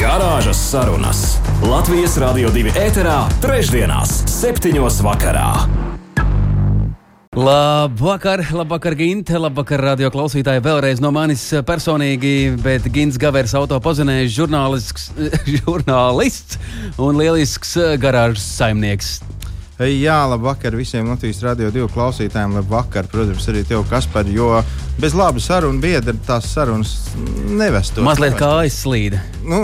Garāžas sarunas Latvijas Rādio 2 ēterā, trešdienās, septiņos vakarā. Labvakar, labvakar, Ginte, labvakar, radio klausītāji. Vēlreiz no manis personīgi, bet Gins Gavers, autopozinējs, žurnālists, žurnālists un lielisks garāžas saimnieks. Jā, labvakar visiem Latvijas radio divu klausītājiem. Labvakar, protams, arī tev, Kaspar, jo bez laba saruna biedra tās sarunas nevestu. Mazliet kā aizslīda nu.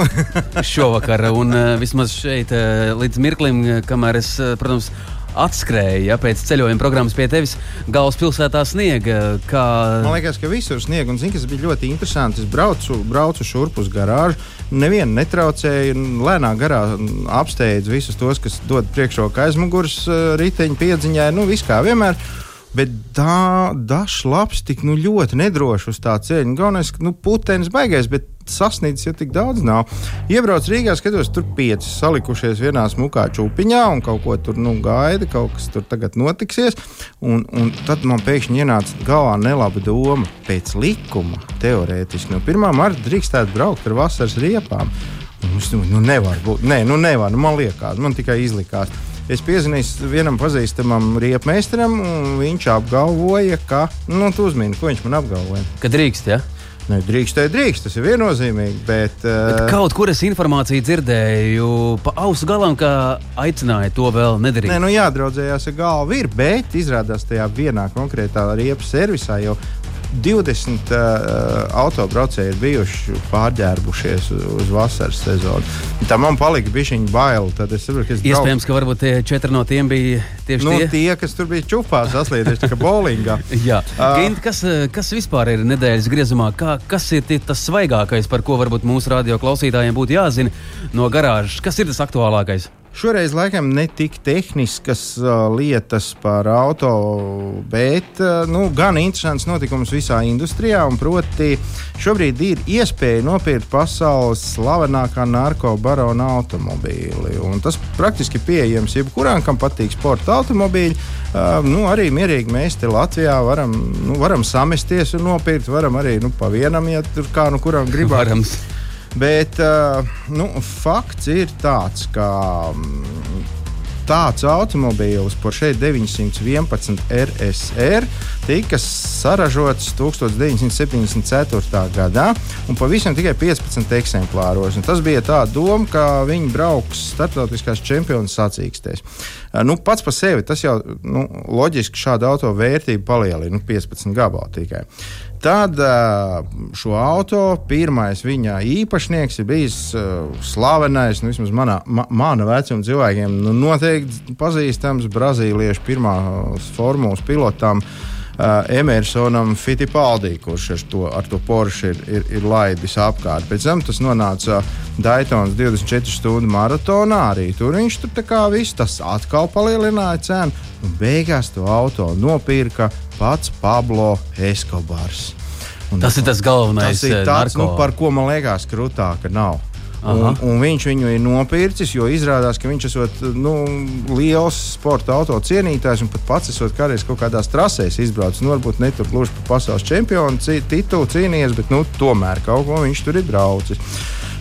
šovakar, un uh, vismaz šeit uh, līdz mirklim, kamēr es, uh, protams, atskrēja ja, pēc ceļojuma programmas pie tevis galvaspilsētā sniega. Kā... Man liekas, ka visur sniega, un zini, kas bija ļoti interesanti. Es braucu, braucu šurp uz garāžu, nevienu netraucēju, lēnā garā apsteidzu visus tos, kas dod priekšroku aizmugures eh, riteņu piedziņai, nu viss kā vienmēr. Bet tā dažs labs tik nu, ļoti nedrošs uz tā ceļa. Galvenais, ka nu, putenis baigais, bet sasniedzis jau tik daudz nav. Iebrauc Rīgā, skatos, tur pieci salikušies vienā smukā čūpiņā un kaut ko tur nu, gaida, kaut kas tur tagad notiksies. Un, un tad man pēkšņi ienāca galvā nelaba doma. Pēc likuma, teorētiski, no 1. marta drīkstētu braukt ar vasaras riepām. Domāju, nu nevar būt. Nē, nu nevar, nu man liekas, man tikai izlikās. Es piezvanīju vienam pazīstamam riepmeistaram, un viņš apgalvoja, ka, nu, tu uzmini, ko viņš man apgalvoja. Ka drīkst, ja? Ne, drīkst, tai drīkst, tas ir viennozīmīgi. Bet, bet uh, kaut kur es informāciju dzirdēju, pa ausu galam, ka aicināja to vēl nedarīt. Nē, nu jādraudzējās ar galvu ir, bet izrādās tajā vienā konkrētā riepas servisā jau 20 uh, autobraucēji ir bijuši pārģērbušies uz, vasaras sezonu. Tā man palika bišķiņa bail. Tad es saprotu, ka es Iespējams, brauc... ka varbūt tie četri no tiem bija tieši nu, tie. tie, kas tur bija čupā saslīdējuši, kā bowlingā. Jā, uh, Gint, kas, kas vispār ir nedēļas griezumā? Kā, kas ir tie, tas svaigākais, par ko varbūt mūsu radio klausītājiem būtu jāzina no garāžas? Kas ir tas aktuālākais? Šoreiz laikam ne tik tehniskas uh, lietas par auto, bet uh, nu, gan interesants notikums visā industrijā. Proti, šobrīd ir iespēja nopirkt pasaules slavenākā narkobarona automobīli. Tas praktiski pieejams jebkuram, kam patīk sporta automobīļi. Uh, nu, arī mierīgi mēs te Latvijā varam, nu, varam samesties un nopirkt. Varam arī nu, pa vienam, ja tur kā nu kuram gribams. Bet uh, nu, fakts ir tāds, ka mm, tāds automobīls Porsche 911 RSR tika saražots 1974. gadā un pavisam tikai 15 eksemplāros. Un tas bija tā doma, ka viņi brauks starptautiskās čempionu sacīkstēs. Uh, nu, pats par sevi tas jau nu, loģiski šāda auto vērtība palielina nu, 15 gabalu tikai. Tad šo auto pirmais viņa īpašnieks ir bijis slavenais, nu, vismaz manā, ma, mana vecuma cilvēkiem, nu, noteikti pazīstams brazīliešu pirmās formulas pilotam. Emersonam Fittipaldī, kurš ar to, ar to Porsche ir, ir, ir laidis apkārt. Pēc tam tas nonāca Daytonas 24 stundu maratonā. Arī tur viņš tur kā viss tas atkal palielināja cenu. Un beigās to auto nopirka pats Pablo Escobars. Un tas ir tas galvenais. Tas ir tāds, narko. nu, par ko man liekas, krūtāka nav. Un, un viņš viņu ir nopircis, jo izrādās, ka viņš ir nu, liels sporta auto cienītājs un pat pats esot kādreiz kaut kādās trasēs izbraucis. Nu, varbūt ne tur gluži par pasaules čempionu titulu cīnījies, bet nu, tomēr kaut ko viņš tur ir braucis.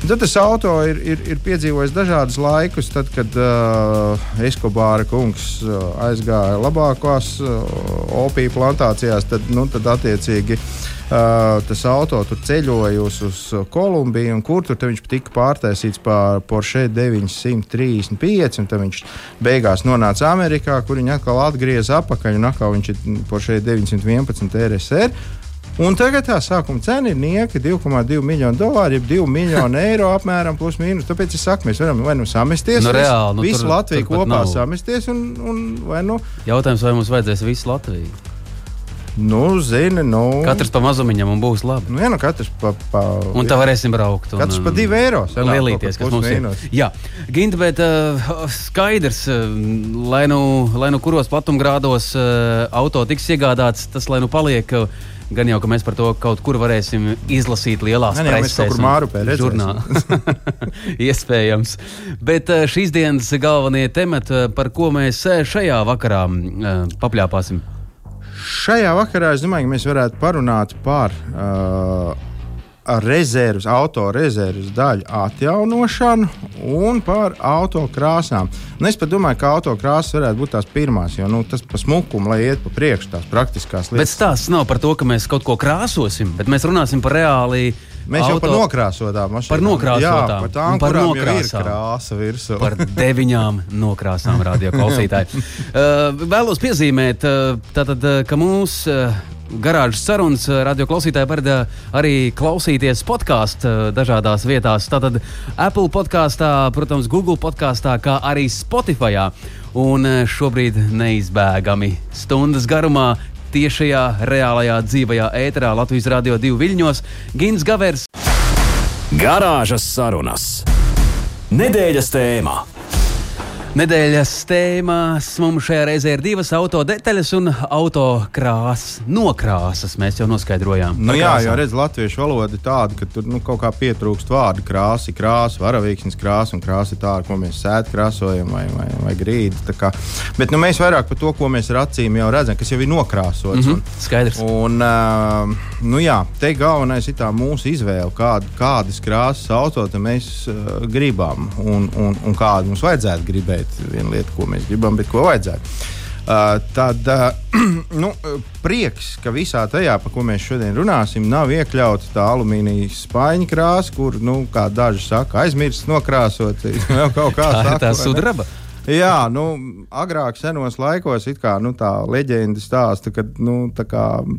Tad tas auto ir, ir, ir piedzīvojis dažādus laikus. Tad, kad uh, Eskobāra kungs uh, aizgāja labākās uh, opiju plantācijās, tad, nu, tad attiecīgi uh, tas auto tur ceļoja uz, Kolumbiju, un kur tur viņš tika pārtaisīts par Porsche 935. Tad viņš beigās nonāca Amerikā, kur viņi atkal atgriezās atpakaļ, un atkal viņš ir Porsche 911 RSR. Un tagad tā sākuma cena ir nieka 2,2 miljonu dolāru, jeb 2 miljonu eiro apmēram, plus mīnus. Tāpēc es saku, mēs varam vai nu samesties, nu, reāli, nu, visu tur, Latviju tur kopā nav. samesties, un, un vai nu. Jautājums, vai mums vajadzēs visu Latviju? Nu, zini, nu. Katrs pa mazumiņam un būs labi. Nu, jā, nu katrs pa. pa Un tā varēsim braukt. Un, Katrs pa divu eiro. Un lielīties, kas mums ir. Jā, Ginta, bet uh, skaidrs, uh, lai, nu, lai nu kuros platumgrādos uh, auto tiks iegādāts, tas lai nu paliek. Uh, Gan jau, ka mēs par to kaut kur varēsim izlasīt lielās jau mēs kaut kur mārupē redzēsim. Iespējams. Bet uh, šīs dienas galvenie temati, uh, par ko mēs uh, šajā vakarā papļāpāsim. Šajā vakarā es domāju, ka mēs varētu parunāt par uh, rezerves, auto rezerves daļu atjaunošanu un par auto krāsām. Un es pat domāju, ka auto krāsas varētu būt tās pirmās, jo nu, tas pa smukumu, lai iet pa priekšu, tās praktiskās lietas. Bet stāsts nav par to, ka mēs kaut ko krāsosim, bet mēs runāsim par reāli Mēs auto... jau par nokrāsotām mašīnām. Par nokrāsotām. Jā, par tām, par nokrāsām. krāsa virsū. Par deviņām nokrāsām radio klausītāji. uh, vēlos piezīmēt, uh, tātad, uh, ka mūsu uh, garāžas sarunas radio klausītāji var arī klausīties podkāstu dažādās vietās. Tātad Apple podkāstā, protams, Google podkāstā, kā arī Spotify. Un šobrīd neizbēgami stundas garumā tiešajā, reālajā dzīvajā ēterā Latvijas Rādio 2 viļņos Gins Gavers. Garāžas sarunas. Nedēļas tēmā. Nedēļas tēmās mums šajā reizē ir divas auto detaļas un auto krāsas. Nokrāsas mēs jau noskaidrojām. Nu, jā, jau redz, latviešu valoda ir tāda, ka tur nu, kaut kā pietrūkst vārdu krāsa, krāsa, varavīksnes krāsa un krāsa ir tā, ko mēs sēt krāsojam vai, vai, vai grīdu. Bet nu, mēs vairāk par to, ko mēs ar acīm jau redzam, kas jau ir nokrāsots. Mm -hmm, un, skaidrs. Un, uh, nu, jā, te galvenais ir tā mūsu izvēle, kād, kādas krāsas auto mēs uh, gribam un, un, un kādu mums vajadzētu gribēt šeit viena lieta, ko mēs gribam, bet ko vajadzētu. Uh, tad uh, nu, prieks, ka visā tajā, par ko mēs šodien runāsim, nav iekļauts tā alumīnijas spaiņa krāsa, kur, nu, kā daži saka, aizmirst nokrāsot. Tā, tā sudraba. Ne? Jā, nu, agrāk, senos laikos, kā, nu, tā leģenda stāsta, ka nu,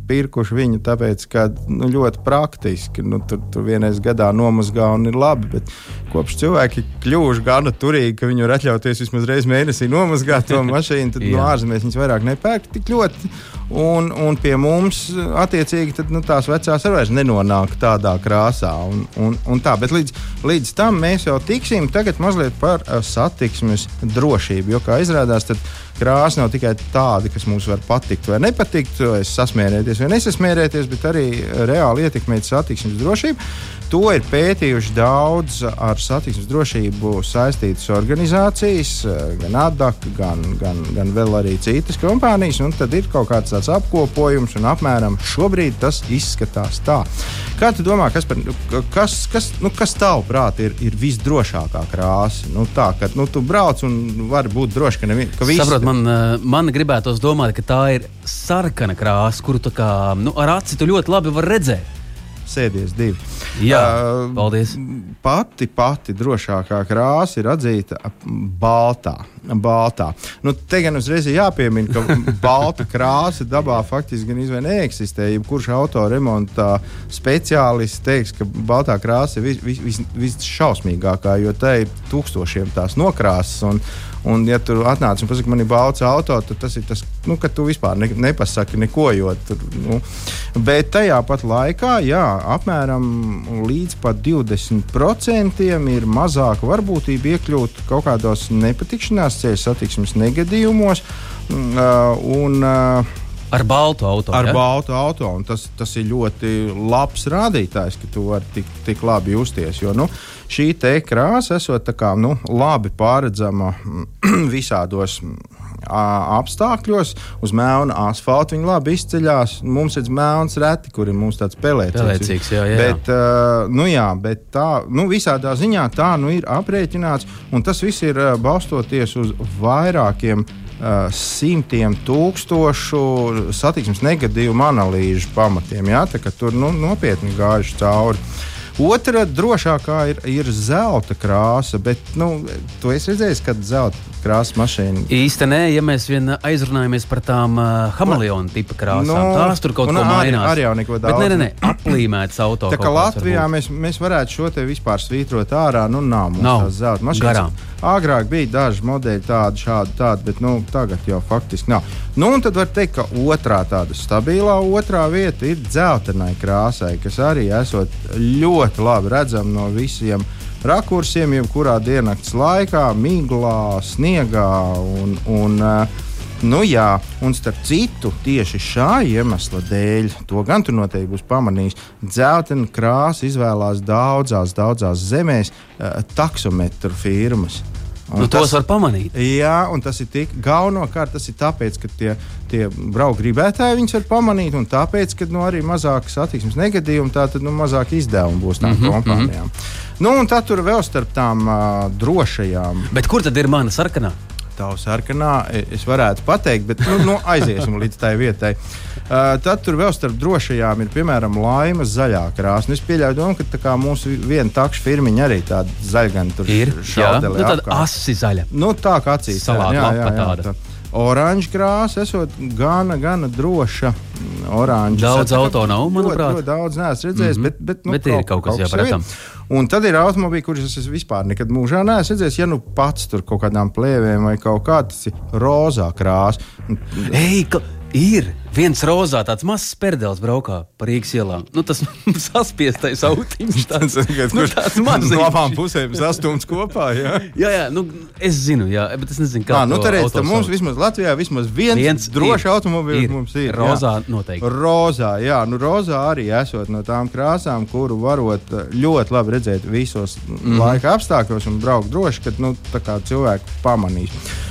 pirkuši viņu tāpēc, ka nu, ļoti praktiski nu, tur, tur vienreiz gadā nomazgā un ir labi. Bet kopš cilvēki kļuvuši gana turīgi, ka viņi var atļauties vismaz reizi mēnesī nomazgāt to mašīnu, tad no nu, ārzemēs viņas vairāk nepērk tik ļoti. Un, un pie mums, attiecīgi, tad, nu, tās vecās arī vairs nenonāk tādā krāsā. Un, un, un tā. Bet līdz, līdz tam mēs jau tiksim tagad mazliet par uh, satiksmes drošību. Jo, kā izrādās, tad krāsa nav tikai tāda, kas mums var patikt vai nepatikt, vai sasmērēties vai nesasmērēties, bet arī reāli ietekmēt satiksmes drošību. To ir pētījuši daudz ar satiksmes drošību saistītas organizācijas, gan ADAC, gan, gan, gan vēl arī citas kompānijas. Tad ir kaut kāds tāds apkopojums, un apmēram šobrīd tas izskatās tā. Kā tu domā, kas, par, kas, kas, nu, kas tavuprāt ir, ir visdrošākā krāsa? Nu, tā, ka nu, tu brauc un vari būt drošs, ka, nevien, ka viss ir. Man, man gribētos domāt, ka tā ir sarkana krāsa, kuru kā, nu, ar aci tu ļoti labi vari redzēt sēdies divi. Jā, uh, paldies. Pati, pati drošākā krāsa ir atzīta baltā. Baltā. Nu, te gan uzreiz ir jāpiemina, ka balta krāsa dabā faktiski gan izvēle neeksistē. Jebkurš autoremonta speciālists teiks, ka baltā krāsa ir visšausmīgākā, vis, vis, vis jo tai ir tūkstošiem tās nokrāsas. Un, Un, ja tu atnāc un pasaki, man ir balts auto, tad tas ir tas, nu, ka tu vispār ne, nepasaki neko. Tur, nu. Bet tajā pat laikā, jā, apmēram līdz pat 20% ir mazāka varbūtība iekļūt kaut kādos nepatikšanās ceļu satiksmes negadījumos. Mm, un, Ar baltu auto. Ar ja? baltu auto. Tas, tas ir ļoti labs rādītājs, ka tu vari tik, tik labi justies. Jo nu, šī krāsa esot kā, nu, labi pārredzama visādos apstākļos, uz melna asfalta viņi labi izceļas. Mums ir melns reti, kur ir mums tāds pelēcīgs. jā, jā. Bet, uh, nu jā, bet tā, nu, visādā ziņā tā nu, ir aprēķināts, un tas viss ir uh, balstoties uz vairākiem simtiem tūkstošu satiksmes negadījumu analīžu pamatiem. Jā, tā, tur nu, nopietni gājuši cauri. Otra drošākā ir, ir zelta krāsa, bet nu, tu esi redzējis, ka zelta krāsas mašīna. Īsti nē, ja mēs vien aizrunājamies par tām uh, hameleona tipa krāsām. Nu, No, Tās tur kaut un ko arī- mainās. arī jau neko Bet daudz. nē, nē, nē aplīmēts auto. Tā kā Latvijā varbūt. mēs, mēs varētu šo te vispār svītrot ārā, nu nav mums Nav. tās zelta mašīnas. Garām. Agrāk bija daži modeļi tādi, šādi, tādi, bet nu, tagad jau faktiski nav. Nu, un tad var teikt, ka otrā tāda stabilā otrā vieta ir dzeltenai krāsai, kas arī esot ļoti labi redzama no visiem rakursiem, jebkurā diennakts laikā, miglā, sniegā un, un uh, Nu, jā, un starp citu, tieši šā iemesla dēļ, to gan tu noteikti būsi pamanījis, dzeltena krāsa izvēlās daudzās, daudzās zemēs uh, taksometru firmas. Un Nu, tos var pamanīt. Jā, un tas ir tik galvenokārt tas ir tāpēc, ka tie, tie braukt gribētāji viņus var pamanīt, un tāpēc, ka nu, arī mazāk satiksmes negadījumu, tātad nu, mazāk izdevumu būs tām mm -hmm, kompānijām. Nu, un tad tur vēl starp tām uh, drošajām Bet kur tad ir mana sarkanā? Tavu sarkanā, e- es varētu pateikt, bet nu, nu, aiziesim līdz tai vietai. Uh, tad tur vēl starp drošajām ir piemēram laimas zaļā krāsa. Nu, es pieļauju, domu, ka tā kā mūsu viena takša firmiņa arī tāda zaļgana tur Ir. Jā, šaudelē nu, tad apkārt. asi zaļa. Nu, tā kā acīs Salāta lapa tāda. Oranža krāsa, esot gana, gana droša. Mm, Oranža. Daudz auto nav, ļoti, manuprāt. Ļoti daudz neesmu redzējis, mm -hmm. bet, bet, nu, Bet ir kaut kas jau jau ir. pretam. Un tad ir automobīļi, kurus es vispār nekad mūžā neesmu redzējis. Ja nu pats tur kaut kādām plēvēm vai kaut kā ir rozā krāsa. Ei, ka ir viens rozā, tāds mazs spērdels braukā pa Rīgas ielām. Nu, tas saspiestais autiņš. Tāds, nu, tāds no mazs. abām pusēm sastumts kopā. Jā, Jā, jā, nu, es zinu, jā, bet es nezinu, kā Kā, nu, tā auto tā mums vismaz Latvijā vismaz viens, Viens drošs Ir. mums ir. jā. Rozā noteikti. Rozā, jā, nu, rozā arī esot no tām krāsām, kuru varot ļoti labi redzēt visos mm. laika apstākļos un braukt droši, kad nu, cilvēki pamanīs.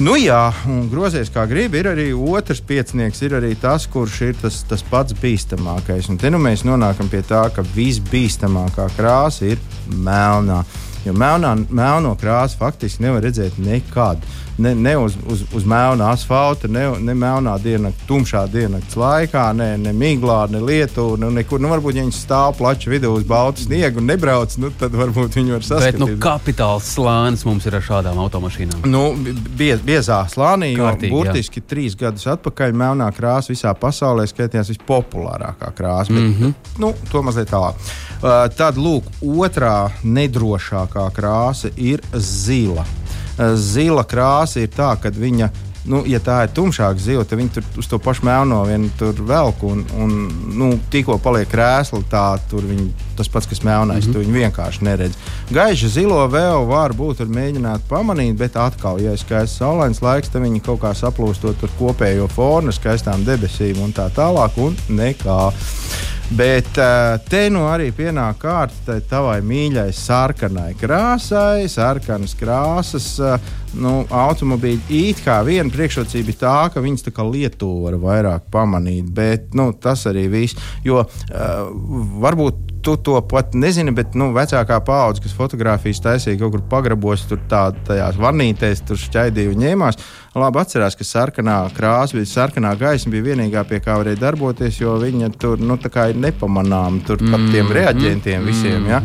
Nu, jā, un grozies kā gribi. Ir arī otrs piecinieks, ir arī tas, kurš ir tas, tas pats bīstamākais. Un te nu mēs nonākam pie tā, ka visbīstamākā krāsa ir melnā. Jo melnā, melno krāsu faktiski nevar redzēt nekad. Ne, ne uz, uz, uz melna asfalta, ne, ne melnā diennakts, tumšā diennakts laikā, ne, ne miglā, ne lietū. Nu, nekur, nu, varbūt, ja viņi stāv plaču vidū uz baltu sniegu un nebrauc, nu, tad varbūt viņi var Bet saskatīt. nu, kapitāls slānis mums ir ar šādām automašīnām. Nu, biez, biezā slānī, jo Kārtīgi, jā. burtiski trīs gadus atpakaļ melnā krāsa visā pasaulē skaitījās vispopulārākā krāsa. Bet, mm -hmm. nu, to mazliet tālāk. Uh, tad, lūk, otrā nedrošākā krāsa ir zila. Uh, zila krāsa ir tā, ka viņa. Nu, ja tā ir tumšāka zila, tad viņi tur uz to pašu melno vien tur velk. Un, un nu, tikko paliek krēsla, tā tur viņi, tas pats, kas melnais, mm -hmm. tu viņu vienkārši neredz. Gaiša zilo vēl var būt, tur mēģināt pamanīt, bet atkal, ja ir skaists saulains laiks, tad viņi kaut kā saplūstot tur kopējo fonu, skaistām debesīm un tā tālāk, un nekā. Bet te nu arī pienāk kārta tavai mīļai sarkanai krāsai, sarkanas krāsas. Uh, nu, automobīļi it kā viena priekšrocība ir tā, ka viņas tā kā Lietuva var vairāk pamanīt, bet nu, tas arī viss. Jo uh, varbūt tu to pat nezini, bet nu, vecākā paudze, kas fotografijas taisīja kaut kur pagrabos, tur tā, tajās vanītēs, tur šķaidīja un ņēmās. Labi atcerās, ka sarkanā krāsa, bija sarkanā gaisma bija vienīgā, pie kā varēja darboties, jo viņa tur nu, ir nepamanāma tur pat tiem reaģentiem visiem. Ja?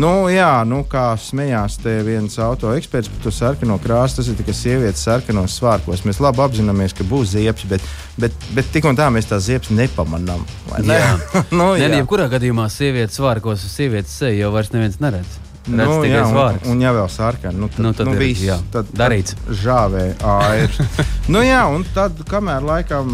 Nu, jā, nu, kā smējās te viens auto eksperts par to sarkano krāsu, ir tikai sievietes sarkanos svārkos. Mēs labi apzināmies, ka būs ziepes, bet, bet, bet tik un tā mēs tās ziepes nepamanām. ne? Jā. nu, Nē, jā. jebkurā gadījumā sievietes svārkos uz sievietes seju jau vairs neviens neredz. Redz Nu, jā, un, un ja vēl sarkana, nu, tad, Nu, tad nu, ir, viss, jā, tad, darīts. Tad žāvē āir. nu, jā, un tad, kamēr laikam.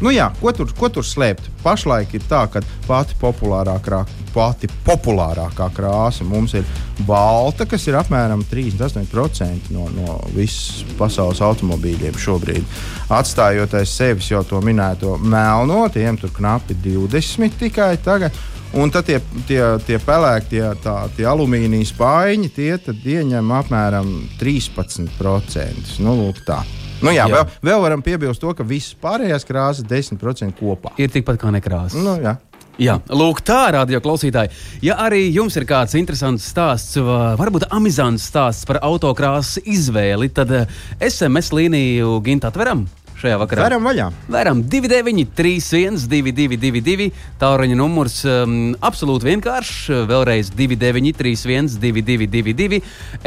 Nu jā, ko, tur, ko tur slēpt? Pašlaik ir tā, ka pati populārākā, pati populārākā krāsa mums ir balta, kas ir apmēram 38% no, no visas pasaules automobīļiem šobrīd. Atstājot aiz sevis jau to minēto melno, tiem tur knapi 20 tikai tagad. Un tad tie, tie, tie pelēki, tie, tā, tie alumīnija spaiņi, tie ieņem apmēram 13%. Nu, lūk, tā. Nu, jā, Jā. Vēl, vēl varam piebilst to, ka visas pārējās krāsas 10% kopā. Ir tikpat kā nekrāsas. Nu, jā. Jā, lūk, tā, radio klausītāji. Ja arī jums ir kāds interesants stāsts, varbūt amizants stāsts par autokrāsas izvēli, tad eh, SMS līniju Ginta atveram šajā vakarā? Varam vaļā. Varam 293, 222, tālruņa numurs um, absolūti vienkāršs. Vēlreiz 293, 222,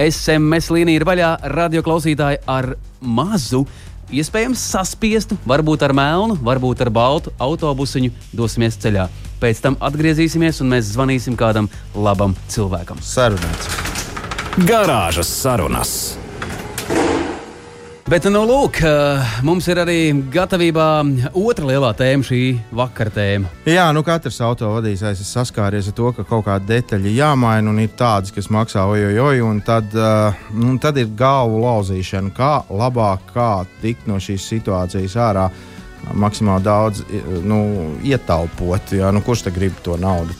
SMS līnija ir vaļā. Radio klausītāji ar mazu. Iespējams, saspiestu, varbūt ar melnu, varbūt ar baltu autobusiņu dosimies ceļā. Pēc tam atgriezīsimies un mēs zvanīsim kādam labam cilvēkam. Sarunāts. Garāžas sarunas. Bet, nu, lūk, eh, mums ir arī gatavībā otra lielā tēma, šī vakara tēma. Jā, nu katrs autovadītājs ir saskāries ar to, ka kaut kāda detaļa jāmaina, un ir tādas, kas maksā ojoj, un tad, uh, nu, tad ir galvu lauzīšana, kā labāk kā tikt no šīs situācijas ārā. Maksimāli daudz nu, ietaupot, jā, nu, kurš te grib to naudu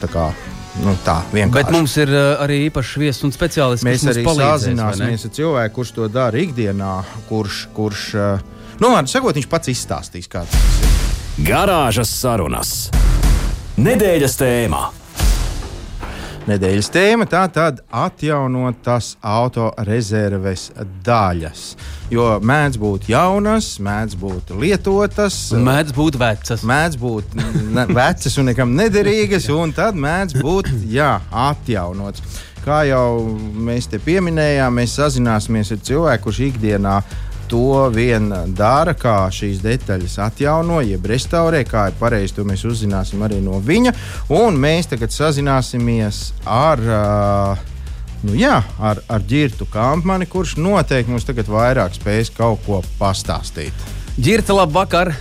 Nu, tā vienkārši. Bet mums ir uh, arī īpašs viesis un speciālists. Mēs arī palīdzēs, sazināsimies ar cilvēku, kurš to dara ikdienā, kurš, kurš uh, nu, vārdu sakot, viņš pats izstāstīs, kāds tas ir. Garāžas sarunas. Nedēļas tēmā. Nedēļas tēma tā tad atjaunotas autorezerves daļas. Jo mēdz būt jaunas, mēdz būt lietotas, mēdz būt vecas. Mēdz būt ne, vecas un nekam nederīgas, un tad mēdz būt jā, atjaunotas. Kā jau mēs te pieminējām, mēs sazināsimies ar cilvēku, kurš ikdienā to vien dara, kā šīs detaļas atjauno, jeb restaurē, kā ir pareizi, to mēs uzzināsim arī no viņa. Un mēs tagad sazināsimies ar. Uh, Nu, jā, ar, ar ģirtu kampani, kurš noteikti mums tagad vairāk spēs kaut ko pastāstīt. Girta, labvakar!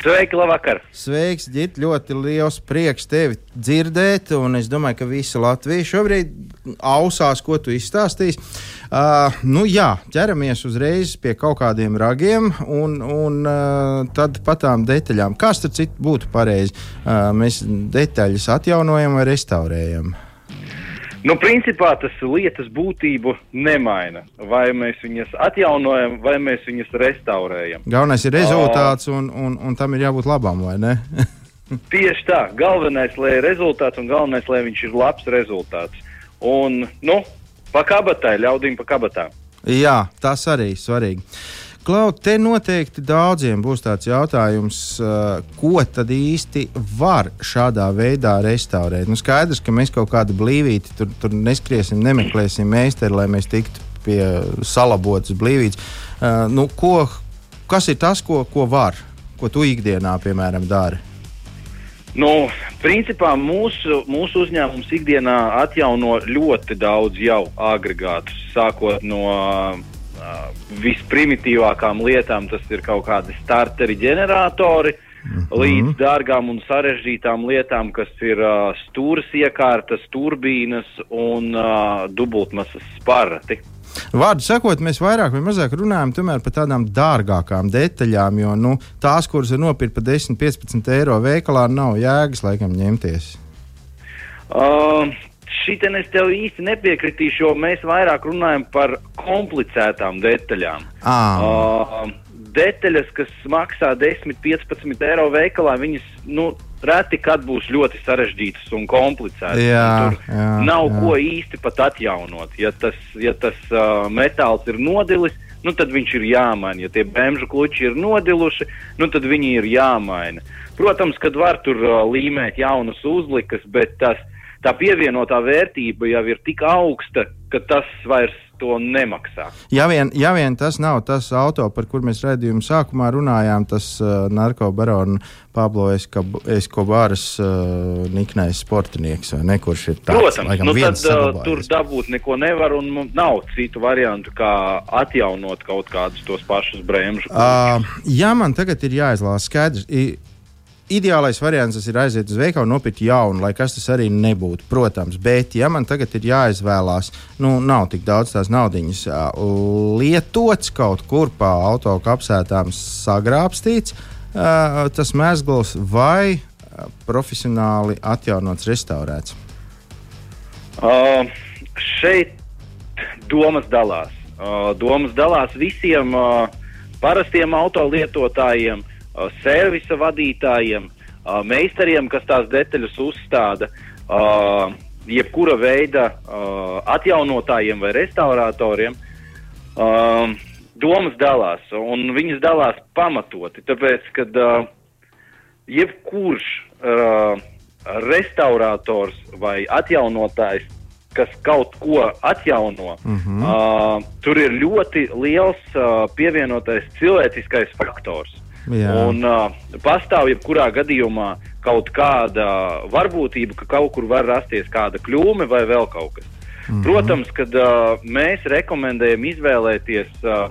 Sveiki, labvakar! Sveiks, Girt! Ļoti liels prieks tevi dzirdēt, un es domāju, ka visa Latvija šobrīd ausās, ko tu izstāstīsi. Uh, nu, jā, ķeramies uzreiz pie kaut kādiem ragiem, un, un uh, tad pat tām detaļām. Kas tad būtu pareizi? Uh, mēs detaļas atjaunojam vai restaurējam? Nu, principā tas lietas būtību nemaina. Vai mēs viņas atjaunojam, vai mēs viņas restaurējam. Galvenais ir rezultāts, un, un, un tam ir jābūt labam, vai ne? Tieši tā. Galvenais, lai ir rezultāts, un galvenais, lai viņš ir labs rezultāts. Un, nu, Pa kabatai, ļaudīm pa kabatā. Jā, tas arī ir svarīgi. Klau, te noteikti daudziem būs tāds jautājums, uh, ko tad īsti var šādā veidā restaurēt. Nu, skaidrs, ka mēs kaut kādu blīvīti tur, tur neskriesim, nemeklēsim meistaru, lai mēs tiktu pie salabotas blīvītes. Uh, nu, ko, kas ir tas, ko, ko var, ko tu ikdienā, piemēram, dari? Nu, principā mūsu, mūsu uzņēmums ikdienā atjauno ļoti daudz jau agregātus, sākot no uh, visprimitīvākām lietām, tas ir kaut kādi starteri ģeneratori, mm -hmm. līdz dārgām un sarežģītām lietām, kas ir uh, stūres iekārtas, turbīnas un uh, dubultmasas sparati. Vārdu sakot, mēs vairāk vai mazāk runājam par tādām dārgākām detaļām, jo nu, tās, kuras ir nopirkt par 10, 15 eiro veikalā, nav jēgas laikam ņemties. Uh, Šitien es tev īsti nepiekritīšu, jo mēs vairāk runājam par komplicētām detaļām. Ah. Uh, detaļas, kas maksā 10, 15 eiro veikalā, viņas nu, reti kad būs ļoti sarežģītas un komplicētas. Jā, un tur jā, nav jā. ko īsti pat atjaunot. Ja tas, ja tas uh, metāls ir nodilis, nu, tad viņš ir jāmaina. Ja tie bēnžu kluči ir nodiluši, nu, tad viņi ir jāmaina. Protams, kad var tur uh, līmēt jaunas uzlikas, bet tas, tā pievienotā vērtība jau ir tik augsta, ka tas vairs to nemaksā. Ja vien, ja vien tas nav tas auto, par kur mēs redzējām sākumā runājām, tas uh, narkobarona Pablo Eskobāras uh, niknais sportinieks, vai ne, kurš ir tāds. Protams, laikam, nu, tad uh, tur dabūt neko nevar un nav citu variantu, kā atjaunot kaut kādus tos pašus brēmžus. Uh, ja man tagad ir jāizlasa skaidrs, ideālais variants ir aiziet uz veikalu un nopirkt jaunu, lai kas tas arī nebūtu. Protams, bet, ja man tagad ir jāizvēlās, nu, nav tik daudz tās naudas, lietots kaut kur pa auto kapsētām sagrābstīts, tas mēsgls vai profesionāli atjaunots, restaurēts? Uh, šeit domas dalās. Uh, domas dalās visiem uh, parastiem autolietotājiem, Uh, servisa vadītājiem, meistariem, kas tās detaļas uzstāda, jebkura veida atjaunotājiem vai restauratoriem. domas dalās, un viņas dalās pamatoti, tāpēc, ka jebkurš restaurators vai atjaunotājs, kas kaut ko atjauno, mm -hmm. tur ir ļoti liels pievienotais cilvēciskais faktors. Jā. Un uh, pastāv jebkurā gadījumā kaut kāda varbūtība, ka kaut kur var rasties kāda kļūme vai vēl kaut kas. Mm -hmm. Protams, ka uh, mēs rekomendējam izvēlēties uh,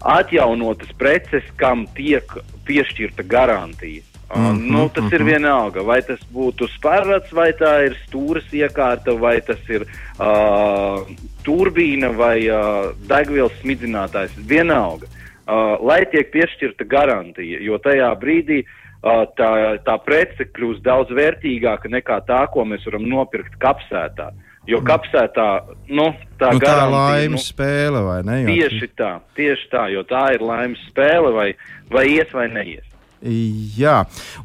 atjaunotas preces, kam tiek piešķirta garantija. Uh, mm -hmm, nu, tas mm -hmm. ir mhm. vienalga, vai tas būtu spārrats, vai tā ir stūres iekārta, vai tas ir uh, turbīna vai uh, degvielas smidzinātājs. Vienalga, uh, lai tiek piešķirta garantija, jo tajā brīdī uh, tā, tā prece kļūst daudz vērtīgāka nekā tā, ko mēs varam nopirkt kapsētā. Jo kapsētā nu, tā, nu, tā garantija, laimes nu, spēle, vai ne? Tieši tā, tieši tā, jo tā ir laimes spēle, vai, vai ies vai neies. Jā,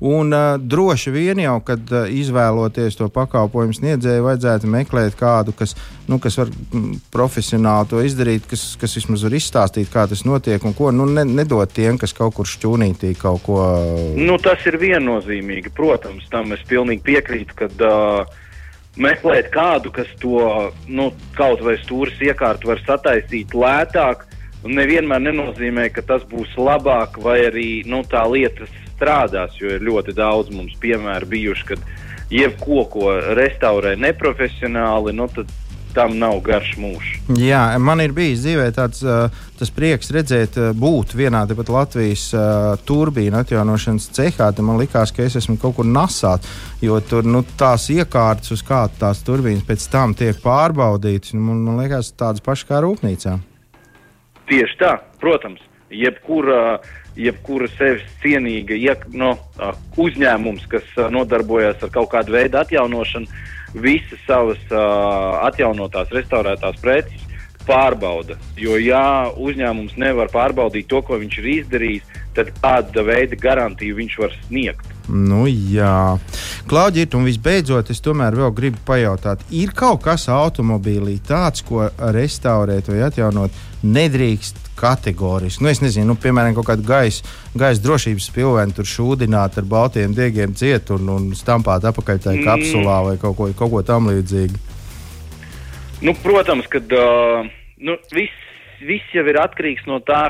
un uh, droši vien jau, kad uh, izvēloties to pakalpojumu sniedzēju, vajadzētu meklēt kādu, kas, nu, kas var mm, profesionāli to izdarīt, kas, kas vismaz var izstāstīt, kā tas notiek un ko nu, ne, nedot tiem, kas kaut kur šķūnītī kaut ko. Nu, tas ir viennozīmīgi. Protams, tam es pilnīgi piekrītu, kad uh, meklēt kādu, kas to nu, kaut vai stūres iekārtu var sataisīt lētāk nevienmēr nenozīmē, ka tas būs labāk vai arī nu, tā lieta strādās, jo ir ļoti daudz mums piemēru bijuši, kad jebko, ko restaurē neprofesionāli, nu, tad tam nav garš mūžs. Jā, man ir bijis dzīvē tāds uh, prieks redzēt, uh, būt vienā pat Latvijas uh, turbīnu atjaunošanas cehā. Man liekas, ka es esmu kaut kur nasāt, jo tur nu, tās iekārtas, uz kā tās turbīnas pēc tam tiek pārbaudītas, nu, man, man liekas, tādas pašas kā rūpnīcā. Tieši tā, protams, jebkura, jebkura sevis cienīga iek, no, uzņēmums, kas nodarbojas ar kaut kādu veidu atjaunošanu, visas savas atjaunotās, restaurētās preces pārbauda. Jo, ja uzņēmums nevar pārbaudīt to, ko viņš ir izdarījis, tad kāda veida garantiju viņš var sniegt. Nu, jā, Klaudija, un visbeidzot, es tomēr vēl gribu pajautāt, ir kaut kas automobīlī tāds, ko restaurēt vai atjaunot nedrīkst kategoriski. Nu, es nezinu, nu, piemēram, kaut kādu gaisa gais drošības pilvenu tur šūdināt ar baltiem diegiem ciet un, un stampāt apakaļ tajā mm. kapsulā vai kaut ko, kaut ko tam līdzīgu. Nu, protams, ka uh, nu, viss, viss jau ir atkarīgs no tā,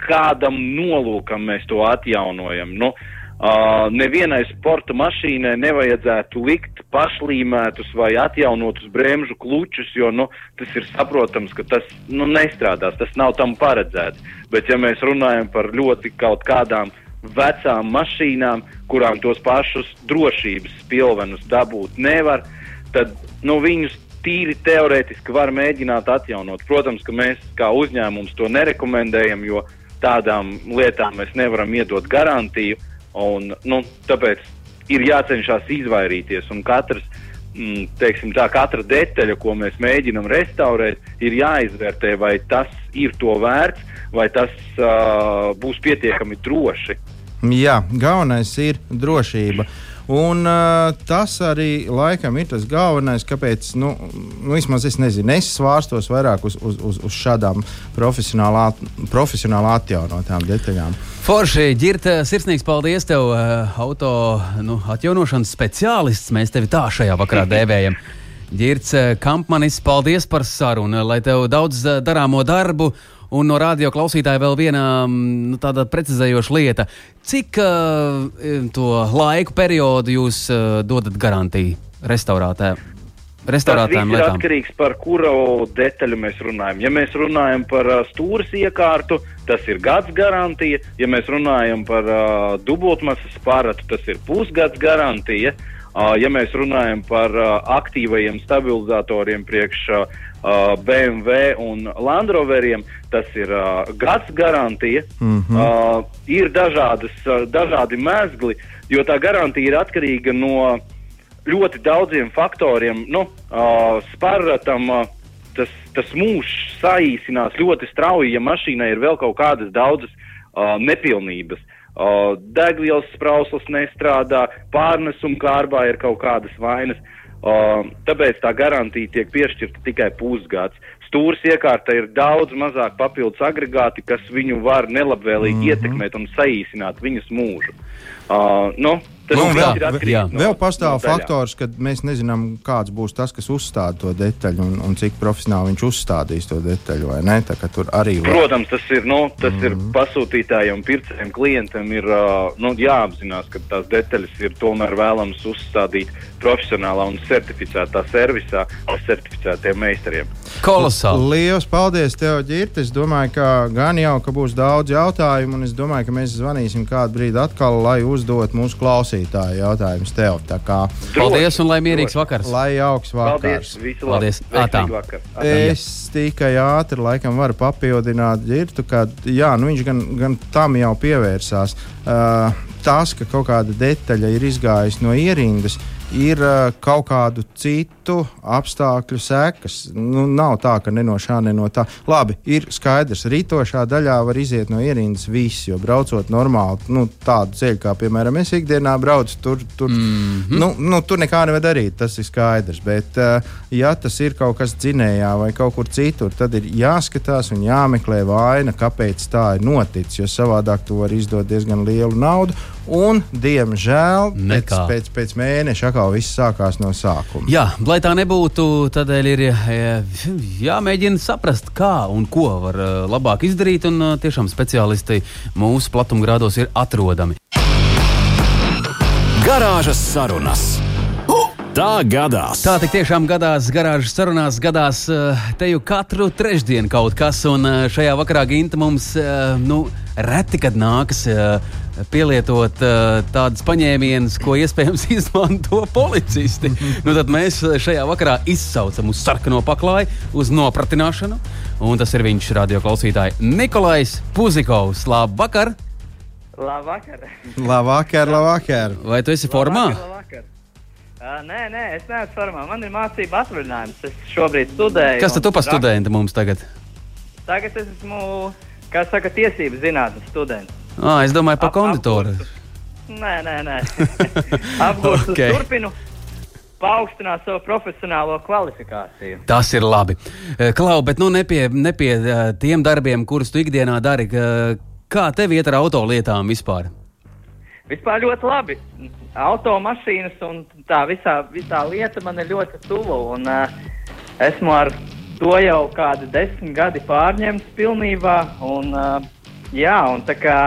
kādam nolūkam mēs to atjaunojam. Nu, uh, nevienai sporta mašīnai nevajadzētu likt pašlīmētus vai atjaunotus bremžu klučus, jo nu, tas ir saprotams, ka tas nu, nestrādās, tas nav tam paredzēts. Bet, ja mēs runājam par ļoti kaut kādām vecām mašīnām, kurām tos pašus drošības pilvenus dabūt nevar, tad nu, viņus tīri teorētiski var mēģināt atjaunot. Protams, ka mēs kā uzņēmums to nerekomendējam, jo tādām lietām mēs nevaram iedot garantiju. Un, nu, tāpēc ir jācenšas izvairīties. Katrs, mm, teiksim, tā, katra detaļa, ko mēs mēģinām restaurēt, ir jāizvērtē, vai tas ir to vērts, vai tas uh, būs pietiekami droši. Jā, galvenais ir drošība. Un, uh, tas arī laikam ir tas galvenais, kāpēc, nu, nu vismaz es nezinu, es svārstos vairāk uz, uz, uz, uz šādām profesionālā, profesionāli atjaunotām detaļām. Forši, Girta, sirsnīgs paldies tev, auto nu, atjaunošanas speciālists. Mēs tevi tā šajā vakarā dēvējam. Girts Kampmanis, paldies par sarunu, lai tev daudz darāmo darbu Un no radio klausītāja vēl viena mm, nu, tāda precizējoša lieta. Cik uh, to laiku periodu jūs uh, dodat garantiju? Restaurātājiem tas ir atkarīgs par kuru detaļu mēs runājam. Ja mēs runājam par uh, stūres iekārtu, tas ir gads garantija. Ja mēs runājam par uh, dubultmasas pāratu, tas ir pusgads garantija. Uh, ja mēs runājam par uh, aktīvajiem stabilizatoriem priekš uh, BMW un Land Roveriem, tas ir uh, gads garantija. Mm -hmm. uh, ir dažādas, uh, dažādi mēsli, jo tā garantija ir atkarīga no ļoti daudziem faktoriem. Nu, uh, Sparratam uh, tas, tas mūžs saīsinās ļoti strauji, ja mašīnai ir vēl kaut kādas daudzas uh, nepilnības. Uh, degvielas sprauslas nestrādā, pārnesuma kārbā ir kaut kādas vainas. Uh, tāpēc tā garantija tiek piešķirta tikai pusgads. stūres iekārta ir daudz mazāk papildus agregāti, kas viņu var nelabvēlīgi mm -hmm. ietekmēt un saīsināt viņas mūžu. Uh, nu, Tas Nu, vēl- ir atkarīgs no, Vēl pastāv no daļām. faktors, ka mēs nezinām, kāds būs tas, kas uzstāda to detaļu un, un cik profesionāli viņš uzstādīs to detaļu. vai ne? Tā kā Tur arī var Protams, tas ir, nu, tas mm -hmm. ir pasūtītājiem, pircējiem, klientam ir nu, jāapzinās, ka tās detaļas ir tomēr vēlams uzstādīt profesionālā un certificētā servisā ar certificētiem meistariem. Kolosāli. Lielas paldies, tev, Girta. Es domāju, ka gan jau ka būs daudz jautājumu, un es domāju, ka mēs zvanīsim kādu brīdi atkal, lai uzdot mūsu klausītāju jautājumus tev. Kā Paldies un lai mierīgs droši. vakars. lai jauks vakars. Paldies! Visu Paldies. Es tikai ātri laikam varu papildināt Girtu, ka jā, nu viņš gan, gan tam jau pievērsās. Uh, tas, ka kaut kāda detaļa ir izgājusi no ierindas, ir uh, kaut kādu citu apstākļu sekas. Nu, nav tā, ka ne no šā, ne no tā. Labi, ir skaidrs, rītošā daļā var iziet no ierindas viss, jo braucot normāli, nu, tādu ceļu, kā piemēram es ikdienā braucu, tur, tur, mm -hmm. nu, nu, tur nekā nevar darīt, tas ir skaidrs. Bet, uh, ja tas ir kaut kas dzinējā vai kaut kur citur, tad ir jāskatās un jāmeklē vaina, kāpēc tā ir noticis, jo savādāk tu vari izdot diezgan lielu naudu. Un, diemžēl, pēc, Nekā. pēc, pēc mēneša atkal viss sākās no sākuma. Jā, lai tā nebūtu, tādēļ ir eh, jāmēģina saprast, kā un ko var eh, labāk izdarīt. Un eh, tiešām speciālisti mūsu platumgrādos ir atrodami. Garāžas sarunas. Tā gadās. Tā tik tiešām gadās garāžas sarunās, gadās eh, te jau katru trešdienu kaut kas. Un eh, šajā vakarā Ginta mums eh, nu, reti kad nākas eh, pielietot eh, tādas paņēmienas, ko iespējams izmanto policisti. nu, tad mēs šajā vakarā izsaucam uz sarkano paklāju, uz nopratināšanu. Un tas ir viņš, radio klausītāji, Nikolais Puzikovs. Labvakar! Labvakar! Labvakar, labvakar! Vai tu esi formā? Labvakar, labvakar. Uh, nē, nē, es neesmu formā. Man ir mācība atvaļinājums. Es šobrīd studēju. Kas tad tu pa studenti mums tagad? Tagad es esmu, kā saka, tiesību zinātnes students. Ah, es domāju par konditoru. Nē, nē, nē. Apgūstu Ok. okay. turpinu paaugstināt savu profesionālo kvalifikāciju. Tas ir labi. Klau, bet nu ne pie, ne pie tiem darbiem, kurus tu ikdienā dari. Kā tev iet ar autolietām vispār? Vispār ļoti labi. Automašīnas un tā visā, visā lieta man ir ļoti tuva. Un, uh, esmu ar to jau kādi desmit gadi pārņemts pilnībā. Un, uh, jā, un tā kā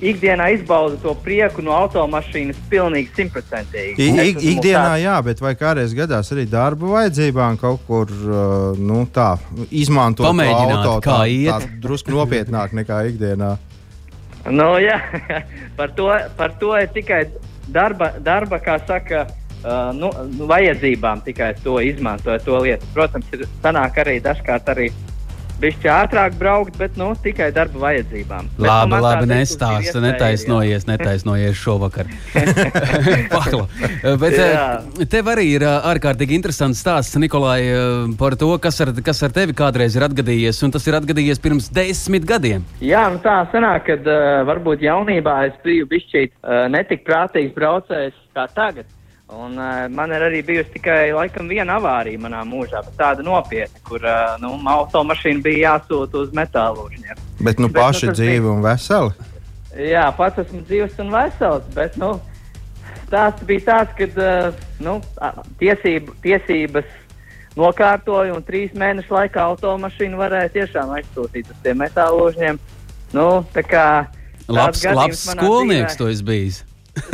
ikdienā izbaudu to prieku no automašīnas pilnīgi simtprocentīgi. Ik, ikdienā, tāds- jā, bet vai kādreiz gadās arī darba vajadzībām kaut kur uh, nu, tā, izmantot auto kā tā, iet. tā drusku nopietnāk nekā ikdienā? Nu, jā, par, to, par to ir tikai darba, darba kā saka, uh, nu, nu, vajadzībām tikai to izmantoju, to lietu. Protams, ir sanāk arī dažkārt arī bišķi ātrāk braukt, bet nu, tikai darba vajadzībām. Bet, Labi, tā labi, ir, netaisnojies, netaisnojies šovakar. Bet Jā. eh, tev arī ir eh, ārkārtīgi interesants stāsts, Nikolai, eh, par to, kas ar, kas ar tevi kādreiz ir atgadījies, un tas ir atgadījies pirms desmit gadiem. Jā, nu tā sanāk, ka uh, varbūt jaunībā es biju bijis uh, netik prātīgs braucējs kā tagad. Un, uh, man ir arī bijusi tikai laikam, viena avārija manā mūžā, bet tāda nopietna, kur uh, nu, automašīna bija jāsūta uz metālūžņiem. Bet nu Bet, nu, paši tas dzīvi bija- un veseli. Jā, pats esmu dzīves un vesels, bet nu, stāsts bija tāds, ka uh, nu, tiesību, tiesības nokārtoju un trīs mēnešu laikā automašīnu varēja tiešām aizsūtīt uz tiem metālūžņiem. Nu, tā kā Labs, labs skolnieks dzīvē- tu esi bijis.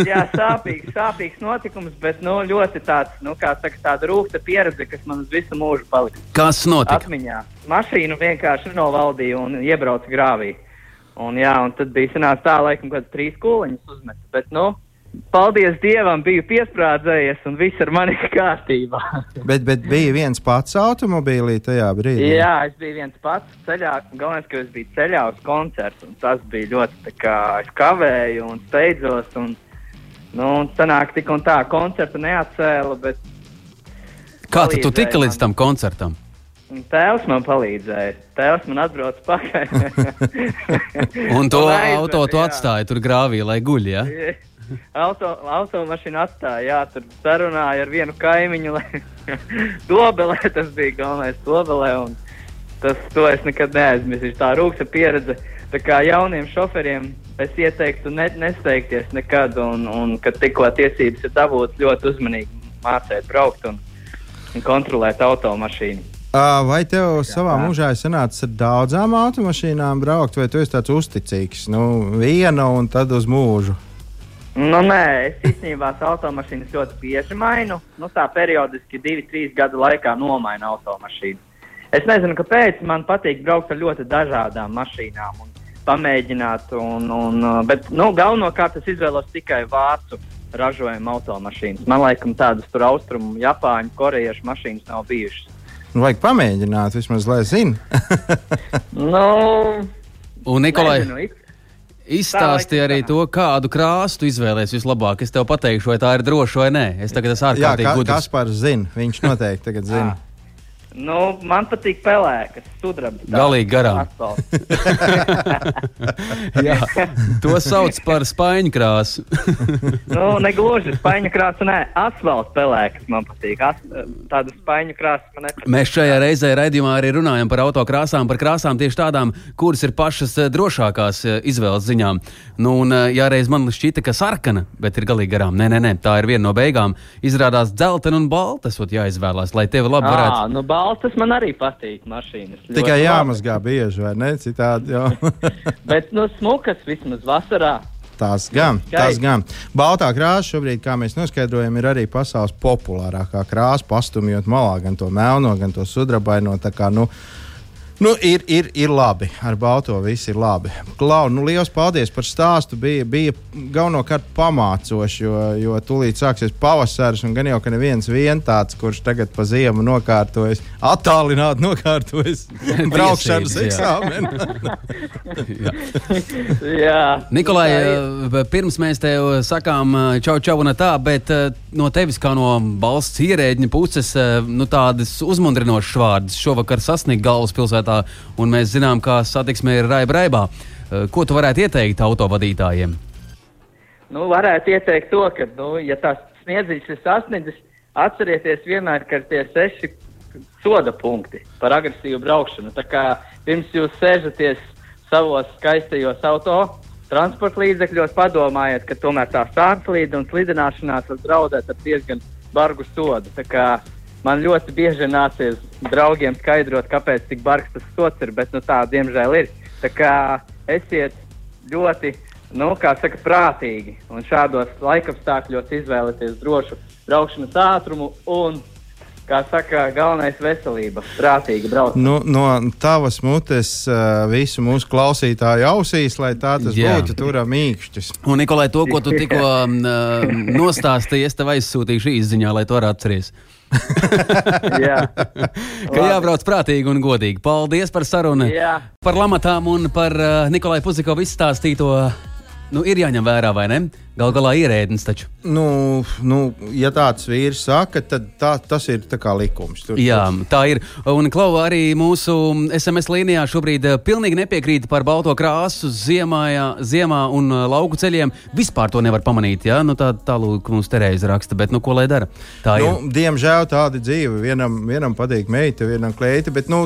Jā, sāpīgs, sāpīgs notikums, bet nu, ļoti tāds, nu, kā saka, tāda rūkta pieredze, kas man uz visu mūžu paliks Kas notika? atmiņā. Mašīnu vienkārši novaldīja un iebrauca grāvī. Un, jā, un tad bija sanāca tā, laikam, kad trīs kūliņus uzmet. Bet, nu, paldies Dievam, biju piesprādzējies un viss ar mani ir kārtībā. Bet, bet bija viens pats automobīlī tajā brīdī. jā, es biju viens pats ceļā. Galvenais, ka es biju ceļā uz koncertu. un Tas bija ļoti, tā kā es kavēju un steidzos. Un, nu, un sanāk tik un tā, koncertu neatcēla, bet Kā tu tiki līdz tam koncertam? Tēvs man palīdzēja. Tēvs man atbrauc pakaļ. Un to aizveda, auto tu atstāji tur grāvī, lai guļ. Ja? auto, automašīnu atstāja. Jā, tur sarunāja ar vienu kaimiņu, dobelē tas bija galvenais dobelē. Un tas, to es nekad neaizmirsīšu. Tā rūksta pieredze. Tā kā jauniem šoferiem es ieteiktu ne, nesteigties nekad, un, un kad tikko tiesības ir dabūtas, ļoti uzmanīgi mācīt braukt un, un kontrolēt automašīnu. Vai tev savā mūžā ir sanācis ar daudzām automašīnām braukt, vai tu esi tāds uzticīgs? Nu, viena un tad uz mūžu. Nu, nē, es īstenībā automašīnas ļoti bieži mainu. Nu, tā periodiski, divi, trīs gadu laikā nomainu automašīnu. Es nezinu, kāpēc man patīk braukt ar ļoti dažādām mašīnām un pamēģināt. Un, un, bet nu, galvenokārt es izvēlos tikai vācu ražojumu automašīnas. Man liekas, tādas tur austrumu, Japāņu, korejiešu mašīnas nav bijušas. Nu, vajag pamēģināt, vismaz, lai zinātu. nu, Un Nikolai, izstāstīja arī to, kādu krāsu tu izvēlēsies vislabāk. Es tev pateikšu, vai tā ir droša vai nē. Es tagad esmu ārkārtīgi kā, gudrs. Kaspars zina, viņš noteikti tagad zina. Nu, man patīk pelēkas, sudraba. Galīgi garām. Jā, to sauc par spaiņu krāsu. nu, negluži spaiņu krāsa, nē, asfalta pelēkas man patīk. As, tāda spaiņu krāsa man nepatīk. Mēs šajā reizē raidījumā arī runājam par autokrāsām, par krāsām tieši tādām, kuras ir pašas eh, drošākās eh, izvēles ziņām. Nu, un, eh, ja reiz man šķita, ka sarkana, bet ir galīgi garām, nē, nē, nē, tā ir viena no beigām. Izrādās dzeltena un balta, tas jāizvēlās, lai tevi labi varētu. Ah, nu, baltas man arī patīk mašīnas. Tikai labi. jāmazgā bieži, vai ne? Citādi jau. Bet, nu, smukas vismaz vasarā. Tās gan, tās gan. Baltā krāsa šobrīd, kā mēs noskaidrojam, ir arī pasaules populārākā krāsa, pastumjot malā gan to melno, gan to sudrabaino. Tā kā, nu, nu, ir, ir, ir labi. Ar balto viss ir labi. Klau, nu, liels paldies par stāstu. Bija, bija galvenokārt pamācoši, jo, jo tūlīt sāksies pavasaris, un gan jau, ka neviens vien tāds, kurš tagad pa ziemu nokārtojas, attālināti nokārtojas braukšanas eksāmenu. Nikolai, pirms mēs tev sakām čau, čau, un tā, bet eh, no tevis kā no valsts ierēģiņa puses, eh, nu, tādas uzmundrinošas vārdas šovakar sasniegt galvaspilsētā, un mēs zinām, kā satiksme ir raiba raibā. Eh, Ko tu varētu ieteikt autovadītājiem? Nu, varētu ieteikt to, ka, nu, ja tās sniedziņš ir sasniedzis, atcerieties vienmēr, ka tie seši soda punkti par agresīvu braukšanu. Tā kā pirms jūs sēžaties savos skaistajos auto transporta līdzekļos, padomājiet, ka tomēr tā sānslīde un slidināšanās var draudēt ar diezgan bargu sodu. Man ļoti bieži nācies draugiem skaidrot, kāpēc tik bargs tas sots ir, bet nu, tā diemžēl ir. Tā kā esiet ļoti nu, kā saka, prātīgi un šādos laikapstākļos izvēlēties drošu braukšanas ātrumu un, kā saka, galvenais veselība, prātīgi braukt. Nu, no tavas mutes uh, visu mūsu klausītāju ausīs, lai tā tas Jā. būtu, turam mīkšķis. Un, Nikolai, to, ko tu tikko uh, nostāstīji, es tev aizsūtīšu īsiņā, lai to arī atceries. Jā, Ka jābrauc prātīgi un godīgi. Paldies par sarunu. Jā. Par lamatām un par uh, Nikolai Puzikovu izstāstīto. Nu, ir jāņem vērā, vai ne? Galu galā ierēdnis taču. Nu, nu, ja tāds vīrs saka, tad tā, tas ir tā likums. Tur, Jā, tā ir. Un Klauva arī mūsu SMS līnijā šobrīd eh, pilnīgi nepiekrīt par balto krāsu ziemā, ziemā un eh, lauku ceļiem. Vispār to nevar pamanīt. Ja? Nu, tā tālāk mums Terēza raksta, bet nu, ko lai dara? Tā Nu, ir. diemžēl tāda dzīve. Vienam, vienam patīk meita, vienam kleita. Bet nu,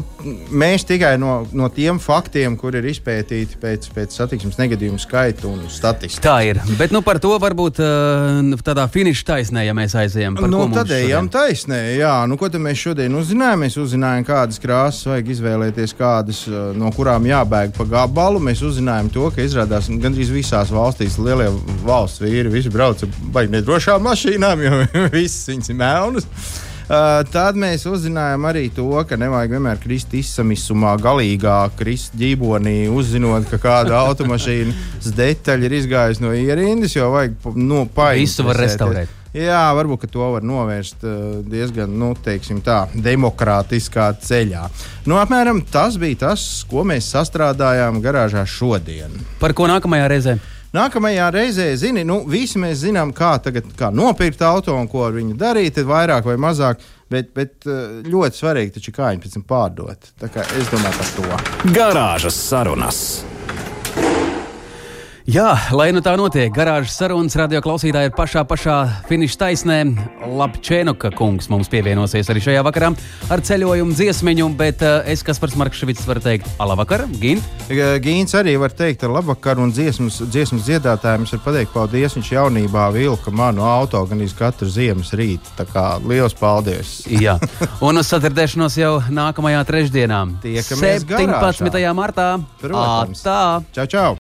mēs tikai no, no tiem faktiem, kur ir izpētīti pēc, pēc satiksmes negadījumu skaita un statistikas. Tā ir. Bet nu, par to varbūt uh, tādā finiša taisnē, ja mēs aizējām. Par Nu, tad ejam šodien? taisnē. Jā, nu, ko tad mēs šodien uzzinājām? Mēs uzzinājām, kādas krāsas vajag izvēlēties, kādas uh, no kurām jābēg pa gabalu. Mēs uzzinājām to, ka izrādās gandrīz visās valstīs lielie valsts vīri visi brauc ar baigi nedrošām mašīnām, jo visas viņas ir melnas. Uh, tad mēs uzzinājām arī to, ka nevajag vienmēr krist izsamisumā, galīgā krist ģībonī, uzzinot, ka kāda automašīnas detaļa ir izgājusi no ierindas, jo vajag nu, Visu var restaurēt. Jā, varbūt to var novērst diezgan nu, teiksim tā, demokrātiskā ceļā. Nu, apmēram tas bija tas, ko mēs sastrādājām garāžā šodien. Par ko nākamajā reizē? Nākamajā reizē, zini, nu, visi mēs zinām, kā, tagad, kā nopirkt auto un ko ar viņu darīt, vairāk vai mazāk. Bet, bet uh, ļoti svarīgi taču kā viņu pēc tam pārdot. Tā kā Es domāju par to. Garāžas sarunas. Jā, lai nu tā notiek, garāžas sarunas radio klausītāji ir pašā, pašā finiša taisnē. Labčēnuka kungs mums pievienosies arī šajā vakarā ar ceļojumu dziesmiņu, bet uh, es, kas par Markševits, varu teikt, labvakar, Gint. Gīns arī var teikt, ar labvakar un dziesmas, dziesmas dziedātājiem var pateikt, paldies. Viņš jaunībā vilka manu auto gan iz katru ziemas rītu. Tā kā liels paldies! Jā, un uz sadzirdēšanos jau nākamajā trešdienā, Tiekamies 17. garāžā. martā. Protams. Ā, tā! Čau, čau!